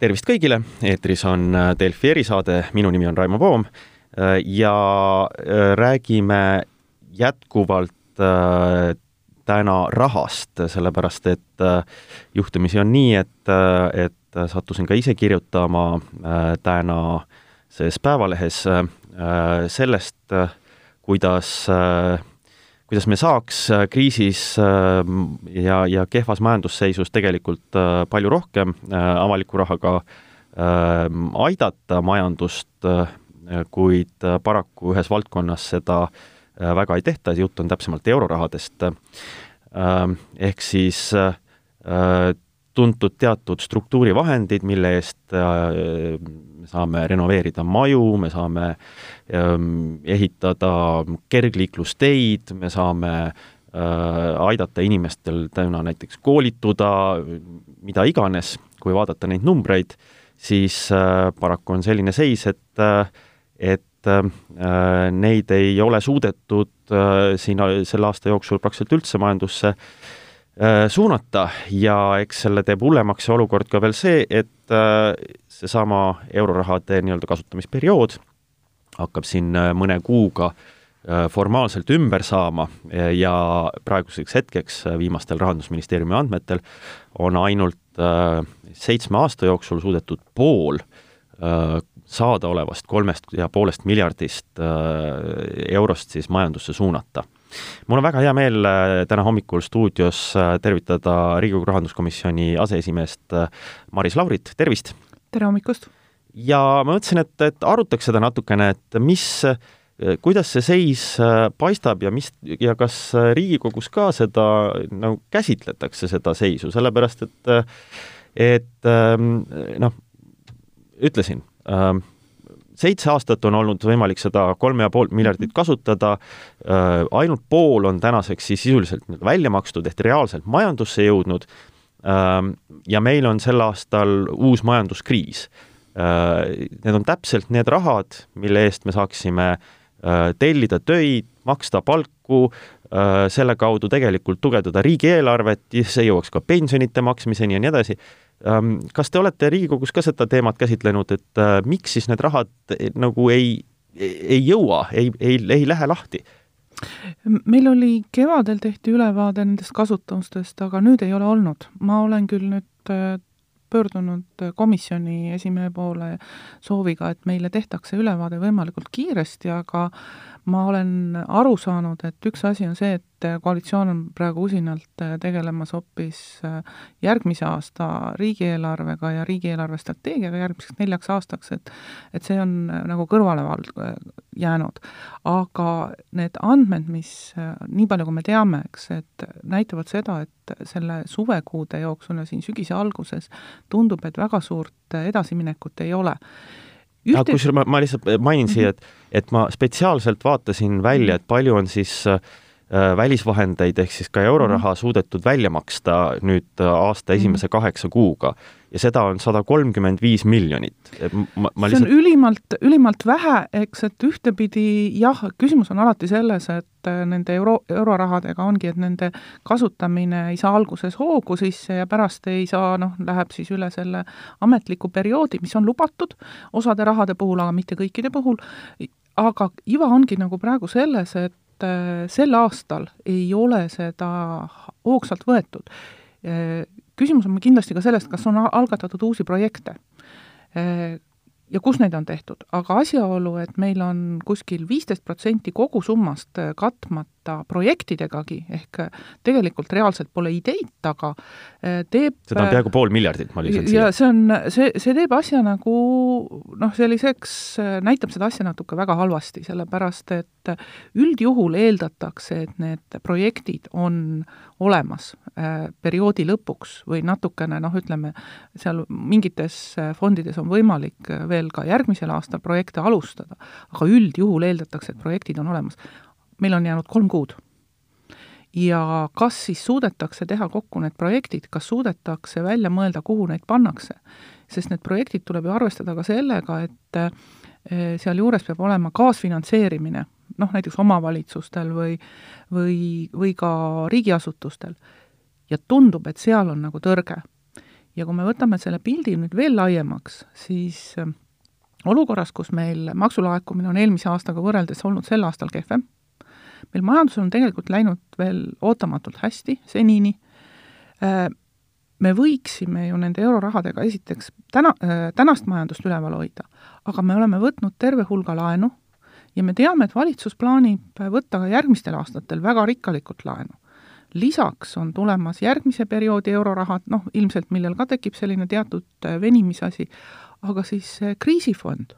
tervist kõigile, eetris on äh, Delfi erisaade, minu nimi on Raimo Poom äh, ja äh, räägime jätkuvalt täna rahast, sellepärast et juhtumisi on nii, et, et sattusin ka ise kirjutama tänases Päevalehes sellest, kuidas kuidas me saaks kriisis ja, ja kehvas majandusseisus tegelikult palju rohkem avaliku rahaga aidata majandust, kuid paraku ühes valdkonnas seda väga ei tehta, jutt on täpsemalt eurorahadest, ehk siis tuntud teatud struktuurivahendid, mille eest me saame renoveerida maju, me saame ehitada kergliiklusteid, me saame aidata inimestel täna näiteks koolituda, mida iganes, kui vaadata neid numbreid, siis paraku on selline seis, et et neid ei ole suudetud siin selle aasta jooksul praktiliselt üldse majandusse suunata ja eks selle teeb hullemaks see olukord ka veel see, et seesama eurorahade nii-öelda kasutamisperiood hakkab siin mõne kuuga formaalselt ümber saama ja praeguseks hetkeks viimastel Rahandusministeeriumi andmetel on ainult seitsme aasta jooksul suudetud pool saadaolevast kolmest ja poolest miljardist eurost siis majandusse suunata mul on väga hea meel äh, täna hommikul stuudios äh, tervitada Riigikogu rahanduskomisjoni aseesimeest äh, Maris Laurit, tervist! tere hommikust! ja ma mõtlesin, et, et arutaks seda natukene, et mis, kuidas see seis paistab ja mis, ja kas Riigikogus ka seda nagu käsitletakse, seda seisu, sellepärast et et ähm, noh, ütlesin, ähm, seitse aastat on olnud võimalik seda kolme ja poolt miljardit kasutada, äh, ainult pool on tänaseks siis sisuliselt välja makstud ehk reaalselt majandusse jõudnud. Ähm, ja meil on sel aastal uus majanduskriis. Äh, need on täpselt need rahad, mille eest me saaksime äh, tellida töid, maksta palku, selle kaudu tegelikult tugevdada riigieelarvet, see jõuaks ka pensionite maksmiseni ja nii edasi kas te olete Riigikogus ka seda teemat käsitlenud, et äh, miks siis need rahad eh, nagu ei, ei jõua, ei, ei, ei lähe lahti? meil oli kevadel tehti ülevaade nendest kasutamistest, aga nüüd ei ole olnud. ma olen küll nüüd äh, pöördunud komisjoni esimehe poole sooviga, et meile tehtakse ülevaade võimalikult kiiresti, aga ma olen aru saanud, et üks asi on see, et koalitsioon on praegu usinalt tegelemas hoopis äh, järgmise aasta riigieelarvega ja riigieelarve strateegiaga järgmiseks neljaks aastaks, et et see on äh, nagu kõrvale val-, äh, jäänud. aga need andmed, mis nii palju, kui me teame, eks, et näitavad seda, et selle suvekuude jooksul ja siin sügise alguses tundub, et väga suurt edasiminekut ei ole Ühte... kusjuures ma, ma lihtsalt mainin mm -hmm. siia, et, et ma spetsiaalselt vaatasin välja, et palju on siis äh, välisvahendeid ehk siis ka euroraha -hmm. suudetud välja maksta nüüd äh, aasta esimese mm -hmm. kaheksa kuuga ja seda on sada kolmkümmend viis miljonit. ma, ma lihtsalt... see on ülimalt, ülimalt vähe, eks, et ühtepidi jah, küsimus on alati selles, et äh, nende euro, eurorahadega ongi, et nende kasutamine ei saa alguses hoogu sisse ja pärast ei saa, noh, läheb siis üle selle ametliku perioodi, mis on lubatud osade rahade puhul, aga mitte kõikide puhul, aga iva ongi nagu praegu selles, et äh, sel aastal ei ole seda hoogsalt võetud. Äh, küsimus on kindlasti ka sellest, kas on algatatud uusi projekte ja kus neid on tehtud, aga asjaolu, et meil on kuskil viisteist protsenti kogusummast äh, katmata projektidegagi, ehk äh, tegelikult reaalselt pole ideid taga, äh, teeb seda on peaaegu pool miljardit, ma lisan siia. ja see on, see, see teeb asja nagu noh, selliseks, näitab seda asja natuke väga halvasti, sellepärast et üldjuhul eeldatakse, et need projektid on olemas perioodi lõpuks või natukene noh, ütleme, seal mingites fondides on võimalik veel veel ka järgmisel aastal projekte alustada, aga üldjuhul eeldatakse, et projektid on olemas. meil on jäänud kolm kuud. ja kas siis suudetakse teha kokku need projektid, kas suudetakse välja mõelda, kuhu neid pannakse, sest need projektid tuleb ju arvestada ka sellega, et eh, sealjuures peab olema kaasfinantseerimine, noh näiteks omavalitsustel või, või, või ka riigiasutustel. ja tundub, et seal on nagu tõrge ja kui me võtame selle pildi nüüd veel laiemaks, siis äh, olukorras, kus meil maksulaekumine on eelmise aastaga võrreldes olnud sel aastal kehvem, meil majandus on tegelikult läinud veel ootamatult hästi senini, äh, me võiksime ju nende eurorahadega esiteks täna, äh, tänast majandust üleval hoida, aga me oleme võtnud terve hulga laenu ja me teame, et valitsus plaanib võtta ka järgmistel aastatel väga rikkalikult laenu. lisaks on tulemas järgmise perioodi eurorahad, noh, ilmselt millel ka tekib selline teatud äh, venimisasi, aga siis kriisifond.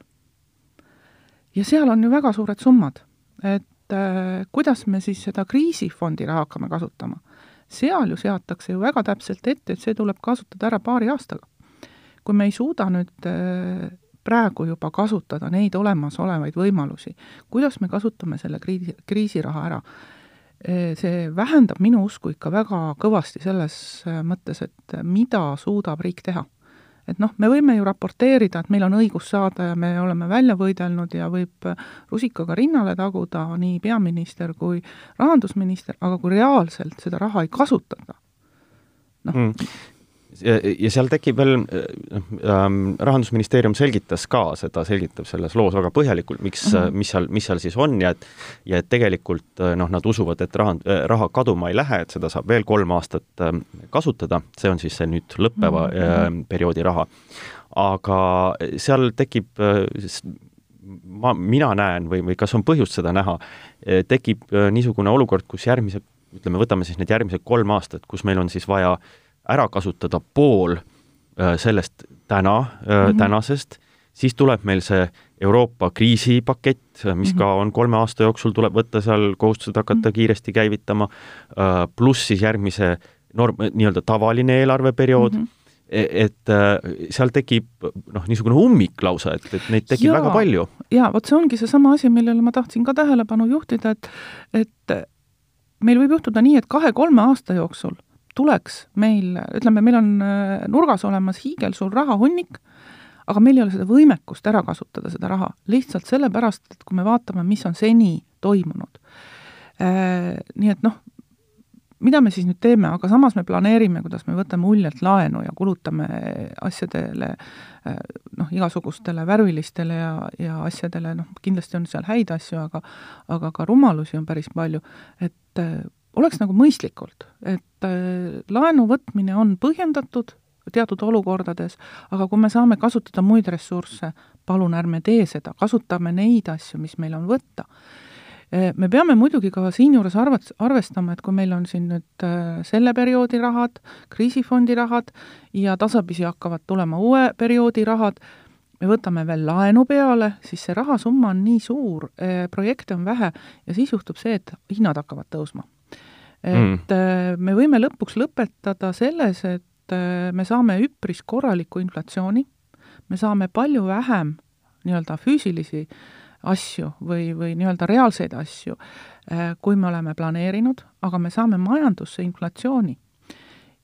ja seal on ju väga suured summad, et äh, kuidas me siis seda kriisifondi raha hakkame kasutama. seal ju seatakse ju väga täpselt ette, et see tuleb kasutada ära paari aastaga. kui me ei suuda nüüd äh, praegu juba kasutada neid olemasolevaid võimalusi, kuidas me kasutame selle kriisi, kriisiraha ära, see vähendab minu usku ikka väga kõvasti selles mõttes, et mida suudab riik teha et noh, me võime ju raporteerida, et meil on õigus saada ja me oleme välja võidelnud ja võib rusikaga rinnale taguda nii peaminister kui rahandusminister, aga kui reaalselt seda raha ei kasutata, noh mm ja seal tekib veel ähm,, Rahandusministeerium selgitas ka seda, selgitab selles loos väga põhjalikult, miks mm, -hmm. mis seal, mis seal siis on ja et ja et tegelikult äh, noh, nad usuvad, et raha, äh, raha kaduma ei lähe, et seda saab veel kolm aastat äh, kasutada, see on siis see nüüd lõppeva mm -hmm. äh, perioodi raha. aga seal tekib äh, ma, mina näen või, või kas on põhjust seda näha, tekib niisugune olukord, kus järgmise, ütleme, võtame siis need järgmised kolm aastat, kus meil on siis vaja äh, ära kasutada pool äh, sellest täna mm, -hmm. tänasest, siis tuleb meil see Euroopa kriisipakett, mis mm -hmm. ka on kolme aasta jooksul, tuleb võtta seal kohustused hakata mm -hmm. kiiresti käivitama, pluss siis järgmise norm, nii-öelda tavaline eelarveperiood mm, -hmm et seal tekib noh, niisugune ummik lausa, et, et neid tekib ja, väga palju. jaa, vot see ongi seesama asi, millele ma tahtsin ka tähelepanu juhtida, et et meil võib juhtuda nii, et kahe-kolme aasta jooksul tuleks meil, ütleme, meil on äh, nurgas olemas hiigelsuur rahahunnik, aga meil ei ole seda võimekust ära kasutada, seda raha, lihtsalt sellepärast, et kui me vaatame, mis on seni toimunud. Äh, nii et noh, mida me siis nüüd teeme, aga samas me planeerime, kuidas me võtame uljalt laenu ja kulutame asjadele äh, noh, igasugustele värvilistele ja, ja asjadele, noh, kindlasti on seal häid asju, aga aga ka rumalusi on päris palju, et oleks nagu mõistlikult, et äh, laenu võtmine on põhjendatud teatud olukordades, aga kui me saame kasutada muid ressursse, palun ärme tee seda, kasutame neid asju, mis meil on võtta. Äh, me peame muidugi ka siinjuures arvat-, arvestama, et kui meil on siin nüüd äh, selle perioodi rahad, kriisifondi rahad ja tasapisi hakkavad tulema uue perioodi rahad, me võtame veel laenu peale, siis see rahasumma on nii suur, projekte on vähe ja siis juhtub see, et hinnad hakkavad tõusma. Et mm. me võime lõpuks lõpetada selles, et äh, me saame üpris korralikku inflatsiooni, me saame palju vähem nii-öelda füüsilisi asju või, või nii-öelda reaalseid asju, äh, kui me oleme planeerinud, aga me saame majandusse inflatsiooni.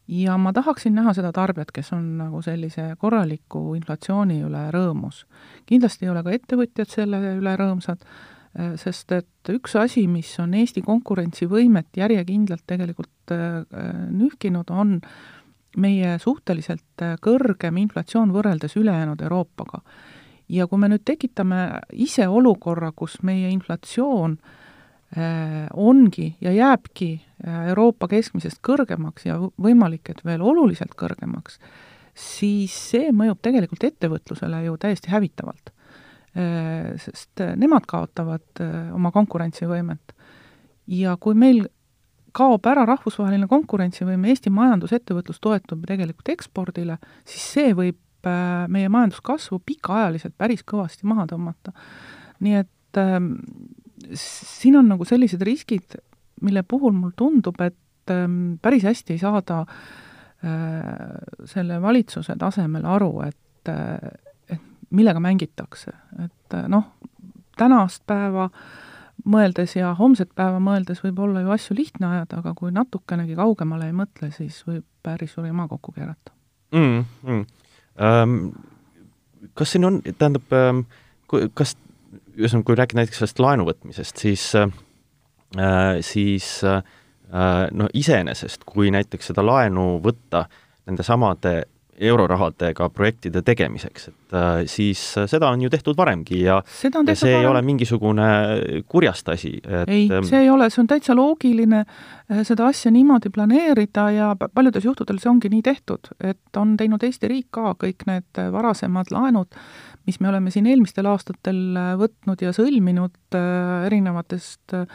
ja ma tahaksin näha seda tarbijat, kes on nagu sellise korraliku inflatsiooni üle rõõmus. kindlasti ei ole ka ettevõtjad selle üle rõõmsad, sest et üks asi, mis on Eesti konkurentsivõimet järjekindlalt tegelikult äh, nühkinud, on meie suhteliselt äh, kõrgem inflatsioon võrreldes ülejäänud Euroopaga. ja kui me nüüd tekitame ise olukorra, kus meie inflatsioon ongi ja jääbki Euroopa keskmisest kõrgemaks ja võimalik, et veel oluliselt kõrgemaks, siis see mõjub tegelikult ettevõtlusele ju täiesti hävitavalt Äh, sest äh, nemad kaotavad äh, oma konkurentsivõimet. ja kui meil kaob ära rahvusvaheline konkurentsivõime, Eesti majandusettevõtlus toetub tegelikult ekspordile, siis see võib meie majanduskasvu pikaajaliselt päris kõvasti maha tõmmata. nii et äh, siin on nagu sellised riskid, mille puhul mulle tundub, et äh, päris hästi ei saada äh, selle valitsuse tasemel aru, et äh, millega mängitakse, et eh, noh, tänast päeva mõeldes ja homset päeva mõeldes võib olla ju asju lihtne ajada, aga kui natukenegi kaugemale ei mõtle, siis võib päris suur jama kokku keerata mm,. Mm. Ähm, kas siin on, tähendab ähm,, kas, ühesõnaga, kui rääkida näiteks sellest laenu võtmisest, siis äh, siis äh, no iseenesest, kui näiteks seda laenu võtta nende samade eurorahadega projektide tegemiseks, et äh, siis seda on ju tehtud varemgi ja, ja see varem. ei ole mingisugune kurjast asi, et ei, ähm, see ei ole, see on täitsa loogiline äh, seda asja niimoodi planeerida ja paljudel juhtudel see ongi nii tehtud, et on teinud Eesti riik ka kõik need varasemad laenud, mis me oleme siin eelmistel aastatel äh, võtnud ja sõlminud äh, erinevatest äh,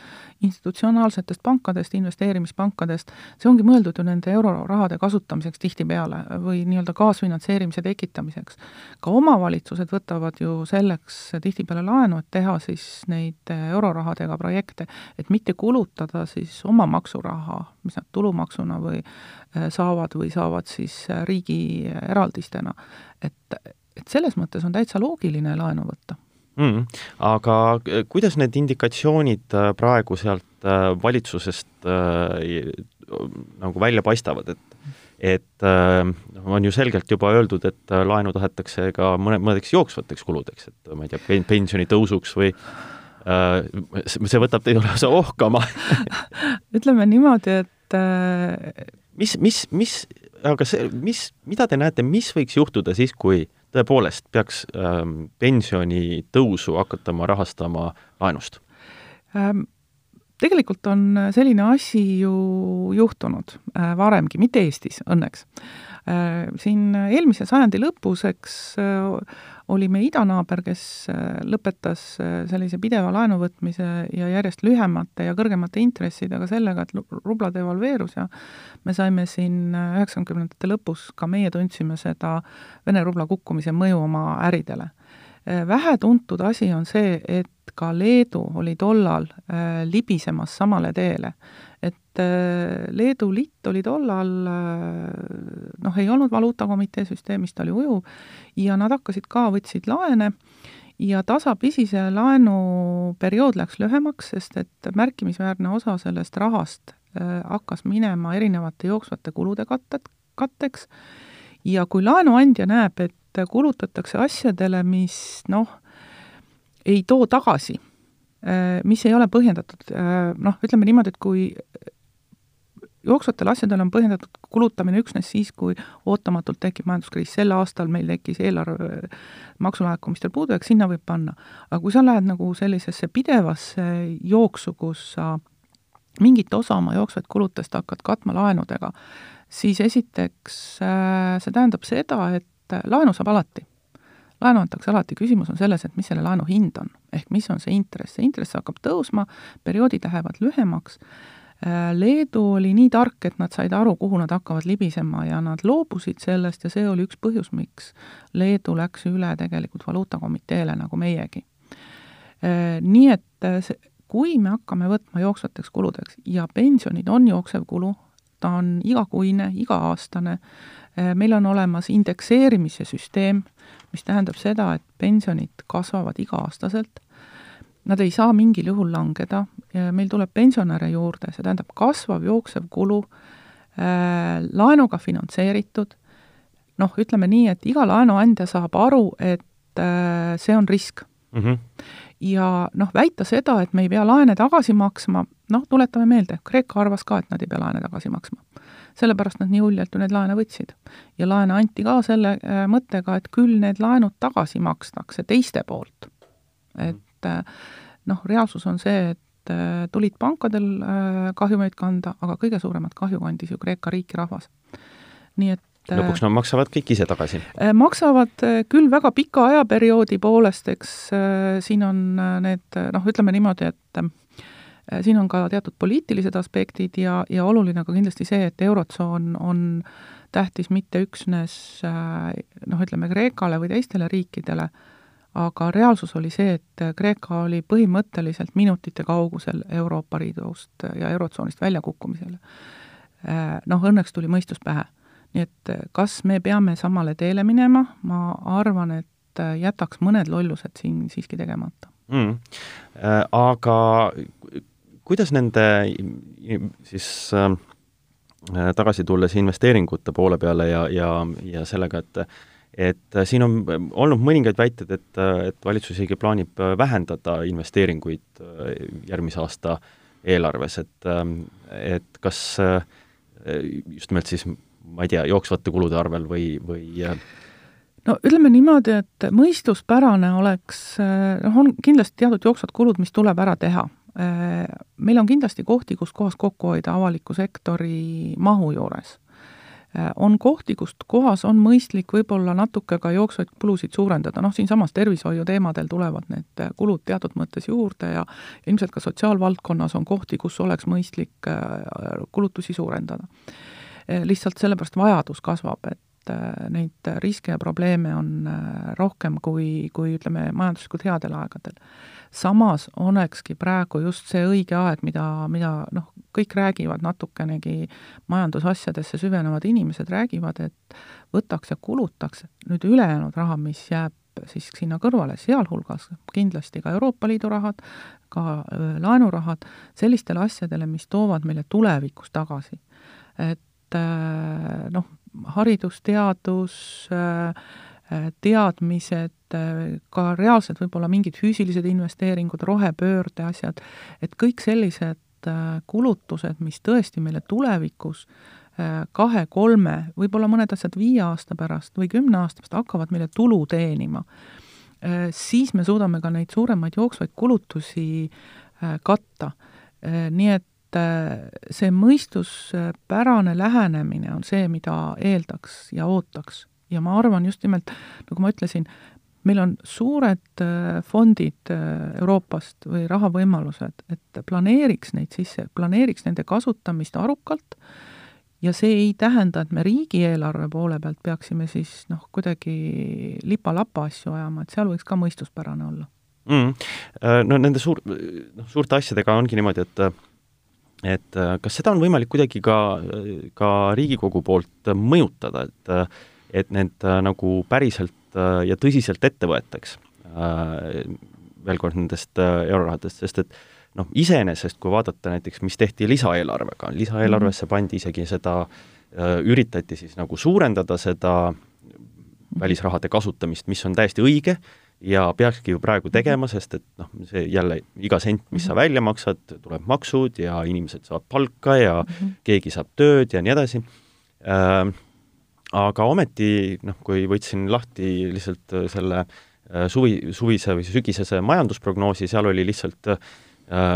institutsionaalsetest pankadest, investeerimispankadest, see ongi mõeldud ju nende eurorahade kasutamiseks tihtipeale või nii-öelda kaasfinantseerimise tekitamiseks. ka omavalitsused võtavad ju selleks tihtipeale laenu, et teha siis neid eurorahadega projekte, et mitte kulutada siis oma maksuraha, mis nad tulumaksuna või saavad või saavad siis riigi eraldistena, et et selles mõttes on täitsa loogiline laenu võtta mm,. Aga äh, kuidas need indikatsioonid äh, praegu sealt äh, valitsusest äh, nagu välja paistavad, et et äh, on ju selgelt juba öeldud, et laenu tahetakse ka mõne, mõnedeks jooksvateks kuludeks, et ma ei tea, pensioni tõusuks või äh, see võtab teid lausa ohkama ütleme niimoodi, et äh... mis, mis, mis, aga see, mis, mida te näete, mis võiks juhtuda siis, kui tõepoolest peaks ähm, pensionitõusu hakatama rahastama laenust ähm,? Tegelikult on selline asi ju juhtunud äh, varemgi, mitte Eestis õnneks äh,. Siin eelmise sajandi lõpus, eks äh, oli meie idanaaber, kes äh, lõpetas äh, sellise pideva laenuvõtmise ja järjest lühemate ja kõrgemate intressidega sellega, et rubla devalveerus ja me saime siin äh, üheksakümnendate lõpus, ka meie tundsime seda Vene rubla kukkumise mõju oma äridele. Vähetuntud asi on see, et ka Leedu oli tollal libisemas samale teele. Et äh, Leedu litt oli tollal äh, noh, ei olnud valuutakomitee süsteemis, ta oli ujuv, ja nad hakkasid ka, võtsid laene ja tasapisi see laenuperiood läks lühemaks, sest et märkimisväärne osa sellest rahast äh, hakkas minema erinevate jooksvate kulude katted, katteks. Ja kui laenuandja näeb, et kulutatakse asjadele, mis noh, ei too tagasi Äh, mis ei ole põhjendatud, äh, noh, ütleme niimoodi, et kui jooksvatel asjadel on põhjendatud kulutamine üksnes siis, kui ootamatult tekib majanduskriis, sel aastal meil tekkis eelarve maksulaekumistel puudujääk, sinna võib panna. aga kui sa lähed nagu sellisesse pidevasse jooksu, kus sa mingit osa oma jooksvaid kulutust hakkad katma laenudega, siis esiteks äh, see tähendab seda, et laenu saab alati laenu antakse alati, küsimus on selles, et mis selle laenu hind on. ehk mis on see intress, see intress hakkab tõusma, perioodid lähevad lühemaks, äh, Leedu oli nii tark, et nad said aru, kuhu nad hakkavad libisema ja nad loobusid sellest ja see oli üks põhjus, miks Leedu läks üle tegelikult valuutakomiteele, nagu meiegi. Äh, nii et äh, see, kui me hakkame võtma jooksvateks kuludeks ja pensionid on jooksev kulu, ta on igakuine, iga-aastane, meil on olemas indekseerimise süsteem, mis tähendab seda, et pensionid kasvavad iga-aastaselt, nad ei saa mingil juhul langeda, meil tuleb pensionäre juurde, see tähendab kasvav jooksev kulu äh,, laenuga finantseeritud, noh, ütleme nii, et iga laenuandja saab aru, et äh, see on risk mm. -hmm. ja noh, väita seda, et me ei pea laene tagasi maksma, noh, tuletame meelde, Kreeka arvas ka, et nad ei pea laene tagasi maksma sellepärast nad nii uljalt ju neid laene võtsid. ja laene anti ka selle äh, mõttega, et küll need laenud tagasi makstakse teiste poolt. et äh, noh, reaalsus on see, et äh, tulid pankadel kahjumeid kanda, aga kõige suuremat kahju kandis ju Kreeka riik ja rahvas. nii et lõpuks nad maksavad kõik ise tagasi? maksavad küll väga pika ajaperioodi poolest, eks siin on need noh, ütleme niimoodi, et siin on ka teatud poliitilised aspektid ja, ja oluline ka kindlasti see, et Eurotsoon on tähtis mitte üksnes äh, noh, ütleme Kreekale või teistele riikidele, aga reaalsus oli see, et Kreeka oli põhimõtteliselt minutite kaugusel Euroopa Liidust ja Eurotsoonist väljakukkumisele. Äh, noh, õnneks tuli mõistus pähe. nii et kas me peame samale teele minema, ma arvan, et jätaks mõned lollused siin siiski tegemata mm.. Aga kuidas nende siis äh, tagasi tulles investeeringute poole peale ja, ja, ja sellega, et et siin on olnud mõningaid väiteid, et, et valitsus isegi plaanib vähendada investeeringuid äh, järgmise aasta eelarves, et, äh, et kas äh, just nimelt siis ma ei tea, jooksvate kulude arvel või, või no ütleme niimoodi, et mõistuspärane oleks, noh, on kindlasti teatud jooksvad kulud, mis tuleb ära teha. Meil on kindlasti kohti, kus kohas kokku hoida avaliku sektori mahu juures Äh, on kohti, kust kohas on mõistlik võib-olla natuke ka jooksvaid kulusid suurendada, noh siinsamas tervishoiu teemadel tulevad need äh, kulud teatud mõttes juurde ja ilmselt ka sotsiaalvaldkonnas on kohti, kus oleks mõistlik äh, kulutusi suurendada. lihtsalt sellepärast vajadus kasvab, et neid riske ja probleeme on rohkem kui, kui ütleme, majanduslikult headel aegadel samas olekski praegu just see õige aeg, mida, mida noh, kõik räägivad natukenegi majandusasjadesse süvenevad inimesed räägivad, et võtaks ja kulutaks nüüd ülejäänud raha, mis jääb siis sinna kõrvale, sealhulgas kindlasti ka Euroopa Liidu rahad, ka laenurahad, sellistele asjadele, mis toovad meile tulevikus tagasi. et noh, haridus, teadus, teadmised, ka reaalselt võib-olla mingid füüsilised investeeringud, rohepöörde asjad, et kõik sellised äh, kulutused, mis tõesti meile tulevikus äh, kahe-kolme, võib-olla mõned asjad viie aasta pärast või kümne aasta pärast hakkavad meile tulu teenima, äh, siis me suudame ka neid suuremaid jooksvaid kulutusi katta. Nii et see mõistuspärane lähenemine on see, mida eeldaks ja ootaks. Ja ma arvan just nimelt, nagu ma ütlesin, meil on suured äh, fondid äh, Euroopast või rahavõimalused, et planeeriks neid sisse, planeeriks nende kasutamist arukalt. Ja see ei tähenda, et me riigieelarve poole pealt peaksime siis noh, kuidagi lipa-lapa asju ajama, et seal võiks ka mõistuspärane olla. Mm.. No nende suur, noh, suurte asjadega ongi niimoodi, et et kas seda on võimalik kuidagi ka, ka Riigikogu poolt mõjutada, et et need nagu päriselt Äh, ja tõsiselt ette võetaks, äh, veel kord nendest äh, eurorahadest, sest et noh, iseenesest kui vaadata näiteks, mis tehti lisaeelarvega, lisaeelarvesse pandi isegi seda, üritati siis nagu suurendada seda välisrahade kasutamist, mis on täiesti õige ja peakski ju praegu tegema, sest et noh, see jälle iga sent, mis sa välja maksad, tuleb maksud ja inimesed saavad palka ja mm -hmm. keegi saab tööd ja nii edasi. Aga ometi noh, kui võtsin lahti lihtsalt äh, selle äh, suvi, suvise või sügisese majandusprognoosi, seal oli lihtsalt äh,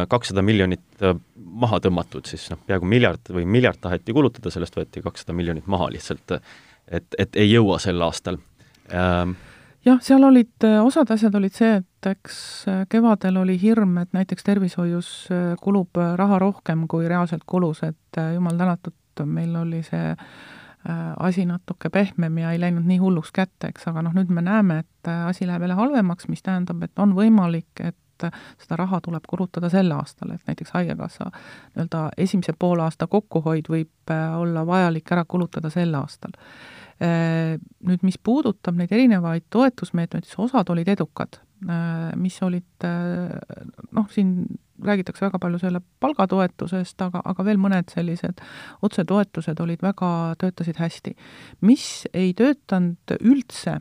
kakssada miljonit maha tõmmatud, siis noh, peaaegu miljard või miljard taheti kulutada, sellest võeti kakssada miljonit maha lihtsalt, et, et ei jõua sel aastal. Ähm, jah, seal olid, osad asjad olid see, et eks kevadel oli hirm, et näiteks tervishoius kulub raha rohkem, kui reaalselt kulus, et jumal tänatud, meil oli see äh, Äh, asi natuke pehmem ja ei läinud nii hulluks kätte, eks, aga noh, nüüd me näeme, et äh, asi läheb jälle halvemaks, mis tähendab, et on võimalik, et äh, seda raha tuleb kulutada sel aastal, et näiteks Haigekassa nii-öelda esimese poolaasta kokkuhoid võib olla vajalik ära kulutada sel aastal. Nüüd, mis puudutab neid erinevaid toetusmeetmeid, siis osad olid edukad, mis olid noh, siin räägitakse väga palju selle palgatoetusest, aga, aga veel mõned sellised otsetoetused olid väga, töötasid hästi. mis ei töötanud üldse,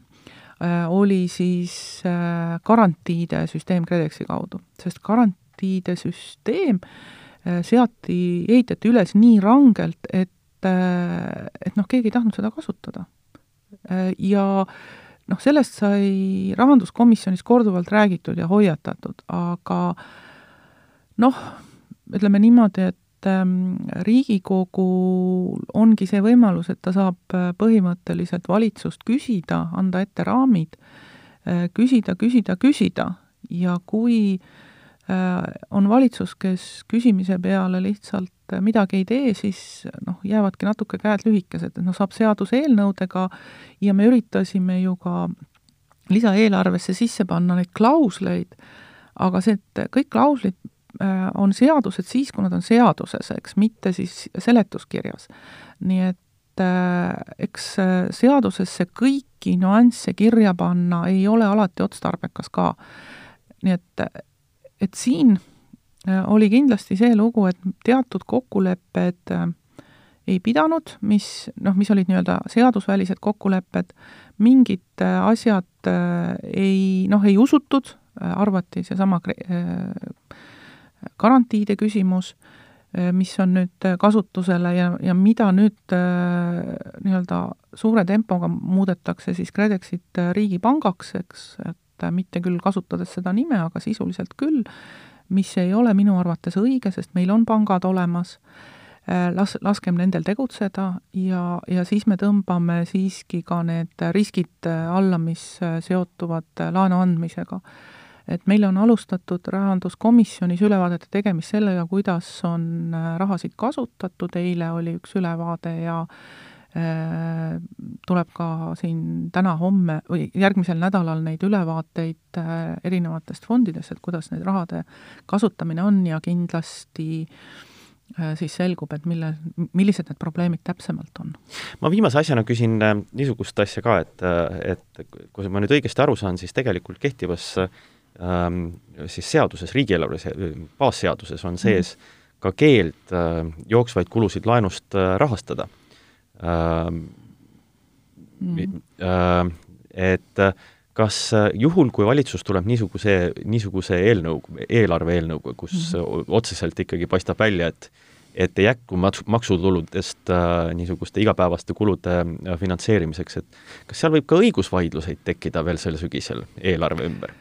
äh, oli siis äh, garantiide süsteem KredExi kaudu, sest garantiide süsteem äh, seati, ehitati üles nii rangelt, et, et noh, keegi ei tahtnud seda kasutada. ja noh, sellest sai rahanduskomisjonis korduvalt räägitud ja hoiatatud, aga äh, noh, ütleme niimoodi, et ähm, Riigikogul ongi see võimalus, et ta saab äh, põhimõtteliselt valitsust küsida, anda ette raamid, äh, küsida, küsida, küsida ja kui äh, on valitsus, kes küsimise peale lihtsalt midagi ei tee, siis noh, jäävadki natuke käed lühikesed, et noh, saab seaduseelnõudega ja me üritasime ju ka lisaeelarvesse sisse panna neid klausleid, aga see, et kõik klauslid Äh, on seadused siis, kui nad on seaduses, eks, mitte siis seletuskirjas. nii et äh, eks äh, seadusesse kõiki nüansse kirja panna ei ole alati otstarbekas ka. nii et, et siin oli kindlasti see lugu, et teatud kokkulepped ei pidanud, mis noh, mis olid nii-öelda seadusvälised kokkulepped, mingid asjad ei noh, ei usutud, arvati seesama garantiide küsimus, mis on nüüd kasutusele ja, ja mida nüüd nii-öelda suure tempoga muudetakse siis KredExit riigipangaks, eks, et mitte küll kasutades seda nime, aga sisuliselt küll, mis ei ole minu arvates õige, sest meil on pangad olemas Äh, las-, laskem nendel tegutseda ja, ja siis me tõmbame siiski ka need riskid äh, alla, mis äh, seotuvad laenu andmisega. et meil on alustatud Rahanduskomisjonis ülevaadete tegemist sellega, kuidas on rahasid kasutatud, eile oli üks ülevaade ja tuleb ka siin täna-homme või järgmisel nädalal neid ülevaateid erinevatest fondidest, et kuidas need rahade kasutamine on ja kindlasti äh, Äh, siis selgub, et mille, millised need probleemid täpsemalt on. ma viimase asjana küsin äh, niisugust asja ka, et, äh, et kui ma nüüd õigesti aru saan, siis tegelikult kehtivas ähm, siis seaduses, riigieelarve baasseaduses on sees mm -hmm. ka keeld äh, jooksvaid kulusid laenust äh, rahastada. Mm -hmm. et äh, kas äh, juhul, kui valitsus tuleb niisuguse, niisuguse eelnõu, eelarve eelnõuga, kus mm -hmm. otseselt ikkagi paistab välja, et et ei jätku maks-, maksutuludest äh, niisuguste igapäevaste kulude äh, finantseerimiseks, et kas seal võib ka õigusvaidluseid tekkida veel sel sügisel eelarve ümber?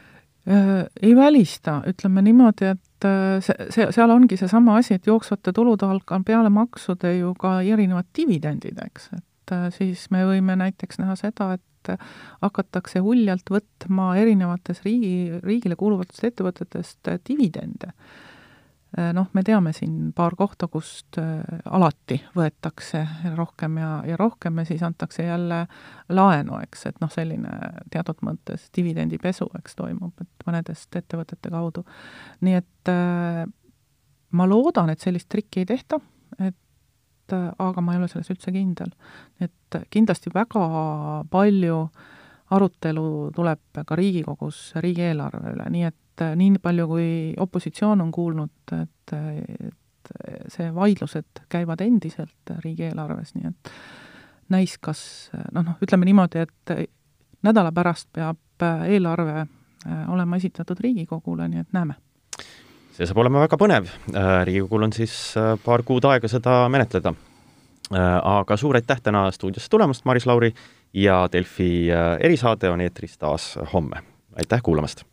Ei välista, ütleme niimoodi, et äh, see, see, seal ongi seesama asi, et jooksvate tulude hulka on peale maksude ju ka erinevad dividendid, eks, et siis me võime näiteks näha seda, et et hakatakse uljalt võtma erinevates riigi, riigile kuuluvatest ettevõtetest dividende. Noh, me teame siin paar kohta, kust äh, alati võetakse rohkem ja, ja rohkem ja siis antakse jälle laenu, eks, et noh, selline teatud mõttes dividendipesu, eks, toimub, et mõnedest ettevõtete kaudu. nii et äh, ma loodan, et sellist trikki ei tehta, et äh, aga ma ei ole selles üldse kindel. et kindlasti väga palju arutelu tuleb ka Riigikogus riigieelarve üle, nii et äh, nii palju, kui opositsioon on kuulnud, et, et see vaidlused käivad endiselt riigieelarves, nii et näis, kas noh, noh, ütleme niimoodi, et nädala pärast peab eelarve äh, olema esitatud Riigikogule, nii et näeme. See saab olema väga põnev, äh, Riigikogul on siis paar kuud aega seda menetleda. Aga suur aitäh täna stuudiosse tulemast, Maris Lauri, ja Delfi erisaade on eetris taas homme. aitäh kuulamast!